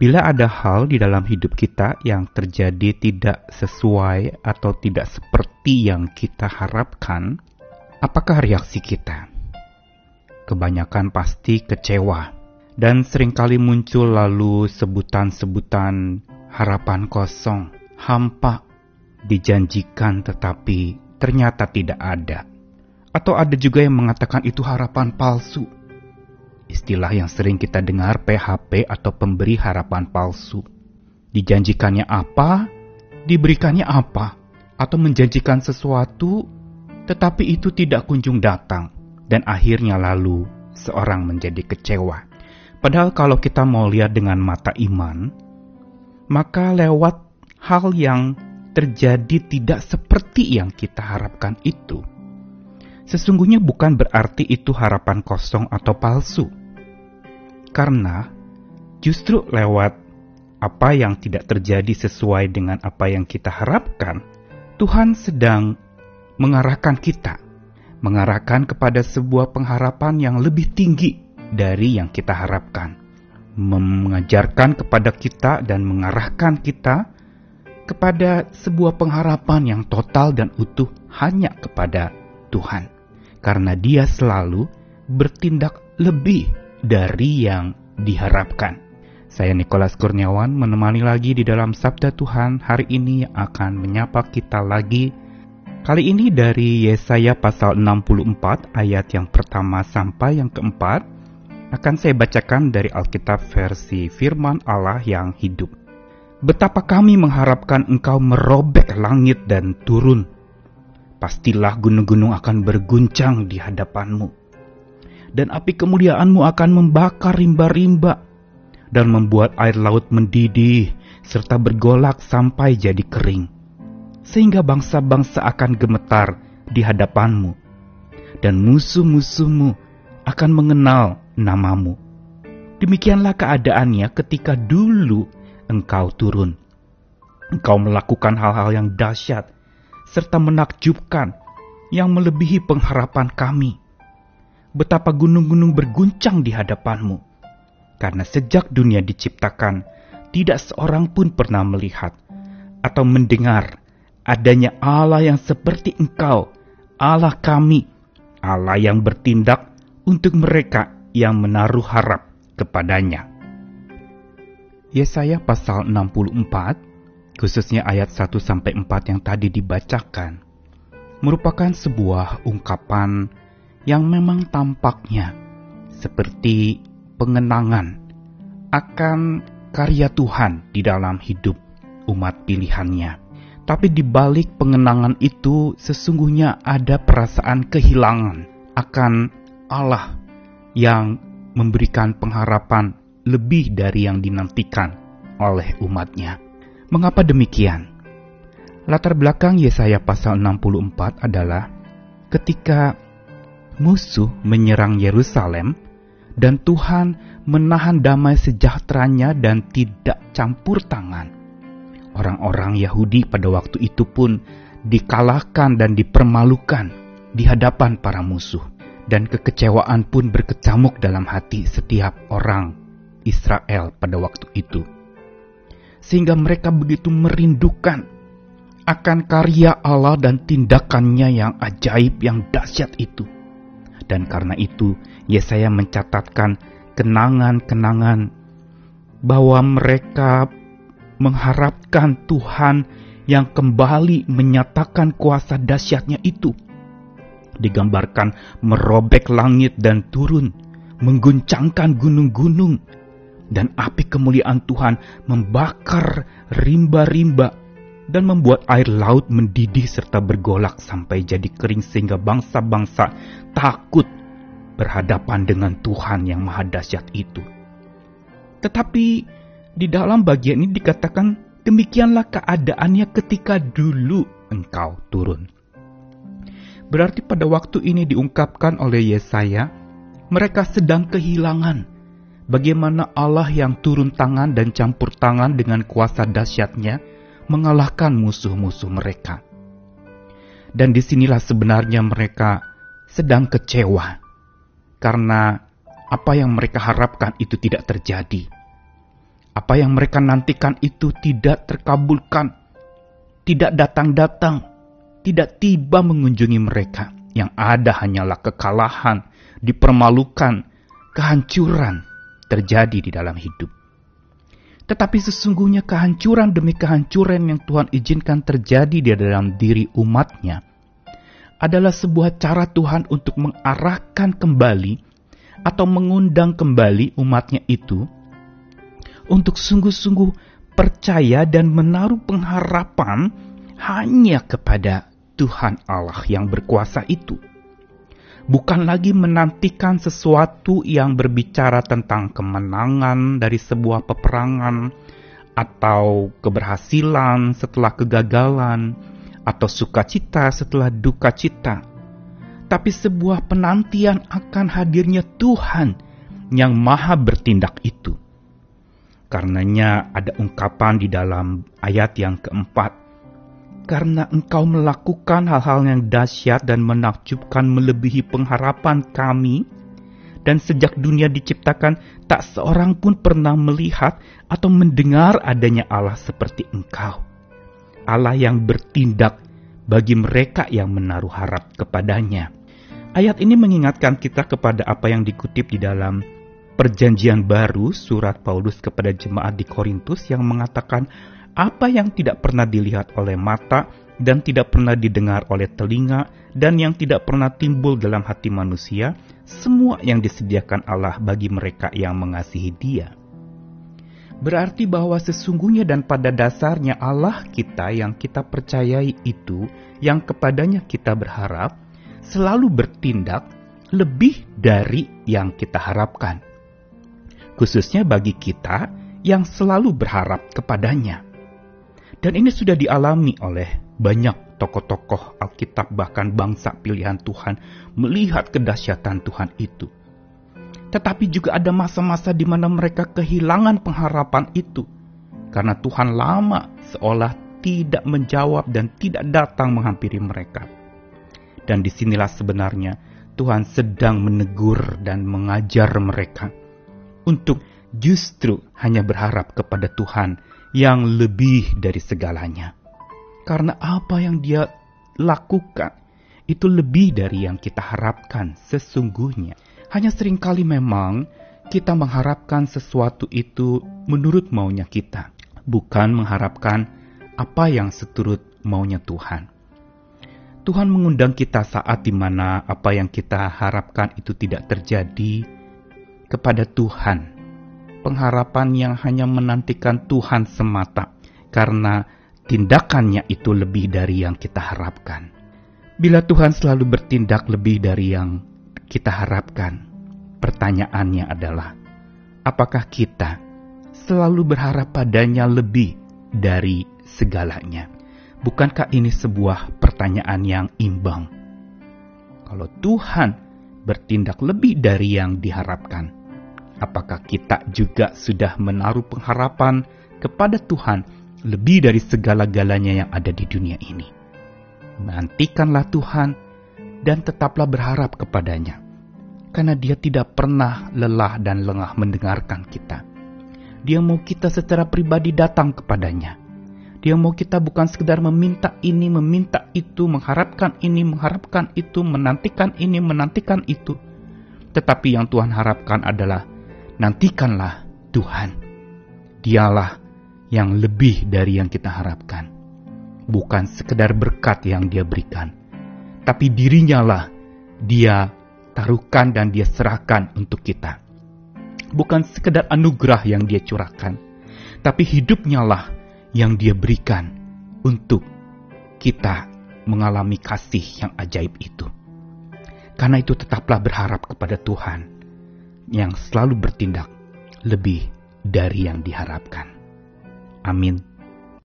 Bila ada hal di dalam hidup kita yang terjadi tidak sesuai atau tidak seperti yang kita harapkan, apakah reaksi kita? Kebanyakan pasti kecewa, dan sering kali muncul lalu sebutan-sebutan harapan kosong, hampa, dijanjikan tetapi ternyata tidak ada. Atau ada juga yang mengatakan itu harapan palsu Istilah yang sering kita dengar PHP atau pemberi harapan palsu. Dijanjikannya apa, diberikannya apa, atau menjanjikan sesuatu, tetapi itu tidak kunjung datang, dan akhirnya lalu seorang menjadi kecewa. Padahal kalau kita mau lihat dengan mata iman, maka lewat hal yang terjadi tidak seperti yang kita harapkan itu, sesungguhnya bukan berarti itu harapan kosong atau palsu karena justru lewat apa yang tidak terjadi sesuai dengan apa yang kita harapkan, Tuhan sedang mengarahkan kita, mengarahkan kepada sebuah pengharapan yang lebih tinggi dari yang kita harapkan, mengajarkan kepada kita dan mengarahkan kita kepada sebuah pengharapan yang total dan utuh hanya kepada Tuhan, karena Dia selalu bertindak lebih dari yang diharapkan. Saya Nikolas Kurniawan menemani lagi di dalam Sabda Tuhan hari ini akan menyapa kita lagi. Kali ini dari Yesaya pasal 64 ayat yang pertama sampai yang keempat akan saya bacakan dari Alkitab versi Firman Allah yang hidup. Betapa kami mengharapkan engkau merobek langit dan turun. Pastilah gunung-gunung akan berguncang di hadapanmu dan api kemuliaanmu akan membakar rimba-rimba dan membuat air laut mendidih serta bergolak sampai jadi kering. Sehingga bangsa-bangsa akan gemetar di hadapanmu dan musuh-musuhmu akan mengenal namamu. Demikianlah keadaannya ketika dulu engkau turun. Engkau melakukan hal-hal yang dahsyat serta menakjubkan yang melebihi pengharapan kami betapa gunung-gunung berguncang di hadapanmu. Karena sejak dunia diciptakan, tidak seorang pun pernah melihat atau mendengar adanya Allah yang seperti engkau, Allah kami, Allah yang bertindak untuk mereka yang menaruh harap kepadanya. Yesaya pasal 64, khususnya ayat 1 sampai 4 yang tadi dibacakan, merupakan sebuah ungkapan yang memang tampaknya seperti pengenangan akan karya Tuhan di dalam hidup umat pilihannya. Tapi di balik pengenangan itu sesungguhnya ada perasaan kehilangan akan Allah yang memberikan pengharapan lebih dari yang dinantikan oleh umatnya. Mengapa demikian? Latar belakang Yesaya pasal 64 adalah ketika musuh menyerang Yerusalem, dan Tuhan menahan damai sejahteranya dan tidak campur tangan. Orang-orang Yahudi pada waktu itu pun dikalahkan dan dipermalukan di hadapan para musuh, dan kekecewaan pun berkecamuk dalam hati setiap orang Israel pada waktu itu, sehingga mereka begitu merindukan akan karya Allah dan tindakannya yang ajaib, yang dahsyat itu dan karena itu Yesaya mencatatkan kenangan-kenangan bahwa mereka mengharapkan Tuhan yang kembali menyatakan kuasa dahsyatnya itu. Digambarkan merobek langit dan turun, mengguncangkan gunung-gunung, dan api kemuliaan Tuhan membakar rimba-rimba dan membuat air laut mendidih serta bergolak sampai jadi kering sehingga bangsa-bangsa takut berhadapan dengan Tuhan yang maha dahsyat itu. Tetapi di dalam bagian ini dikatakan demikianlah keadaannya ketika dulu engkau turun. Berarti pada waktu ini diungkapkan oleh Yesaya, mereka sedang kehilangan bagaimana Allah yang turun tangan dan campur tangan dengan kuasa dahsyatnya mengalahkan musuh-musuh mereka. Dan di sinilah sebenarnya mereka sedang kecewa karena apa yang mereka harapkan itu tidak terjadi. Apa yang mereka nantikan itu tidak terkabulkan, tidak datang-datang, tidak tiba mengunjungi mereka. Yang ada hanyalah kekalahan, dipermalukan, kehancuran terjadi di dalam hidup. Tetapi sesungguhnya kehancuran demi kehancuran yang Tuhan izinkan terjadi di dalam diri umatnya adalah sebuah cara Tuhan untuk mengarahkan kembali atau mengundang kembali umatnya itu untuk sungguh-sungguh percaya dan menaruh pengharapan hanya kepada Tuhan Allah yang berkuasa itu bukan lagi menantikan sesuatu yang berbicara tentang kemenangan dari sebuah peperangan atau keberhasilan setelah kegagalan atau sukacita setelah duka cita, tapi sebuah penantian akan hadirnya Tuhan yang maha bertindak itu. Karenanya ada ungkapan di dalam ayat yang keempat, karena engkau melakukan hal-hal yang dahsyat dan menakjubkan melebihi pengharapan kami, dan sejak dunia diciptakan, tak seorang pun pernah melihat atau mendengar adanya Allah seperti engkau. Allah yang bertindak bagi mereka yang menaruh harap kepadanya. Ayat ini mengingatkan kita kepada apa yang dikutip di dalam Perjanjian Baru, surat Paulus kepada jemaat di Korintus yang mengatakan apa yang tidak pernah dilihat oleh mata dan tidak pernah didengar oleh telinga dan yang tidak pernah timbul dalam hati manusia, semua yang disediakan Allah bagi mereka yang mengasihi Dia. Berarti bahwa sesungguhnya dan pada dasarnya Allah kita yang kita percayai itu, yang kepadanya kita berharap, selalu bertindak lebih dari yang kita harapkan. Khususnya bagi kita yang selalu berharap kepadanya. Dan ini sudah dialami oleh banyak tokoh-tokoh Alkitab bahkan bangsa pilihan Tuhan melihat kedahsyatan Tuhan itu. Tetapi juga ada masa-masa di mana mereka kehilangan pengharapan itu. Karena Tuhan lama seolah tidak menjawab dan tidak datang menghampiri mereka. Dan di sinilah sebenarnya Tuhan sedang menegur dan mengajar mereka untuk justru hanya berharap kepada Tuhan yang lebih dari segalanya. Karena apa yang dia lakukan itu lebih dari yang kita harapkan sesungguhnya. Hanya sering kali memang kita mengharapkan sesuatu itu menurut maunya kita, bukan mengharapkan apa yang seturut maunya Tuhan. Tuhan mengundang kita saat di mana apa yang kita harapkan itu tidak terjadi kepada Tuhan pengharapan yang hanya menantikan Tuhan semata, karena tindakannya itu lebih dari yang kita harapkan. Bila Tuhan selalu bertindak lebih dari yang kita harapkan, pertanyaannya adalah, apakah kita selalu berharap padanya lebih dari segalanya? Bukankah ini sebuah pertanyaan yang imbang? Kalau Tuhan bertindak lebih dari yang diharapkan, apakah kita juga sudah menaruh pengharapan kepada Tuhan lebih dari segala-galanya yang ada di dunia ini. Nantikanlah Tuhan dan tetaplah berharap kepadanya, karena Dia tidak pernah lelah dan lengah mendengarkan kita. Dia mau kita secara pribadi datang kepadanya. Dia mau kita bukan sekedar meminta ini, meminta itu, mengharapkan ini, mengharapkan itu, menantikan ini, menantikan itu. Tetapi yang Tuhan harapkan adalah nantikanlah Tuhan. Dialah yang lebih dari yang kita harapkan. Bukan sekedar berkat yang dia berikan. Tapi dirinya lah dia taruhkan dan dia serahkan untuk kita. Bukan sekedar anugerah yang dia curahkan. Tapi hidupnya lah yang dia berikan untuk kita mengalami kasih yang ajaib itu. Karena itu tetaplah berharap kepada Tuhan yang selalu bertindak lebih dari yang diharapkan. Amin.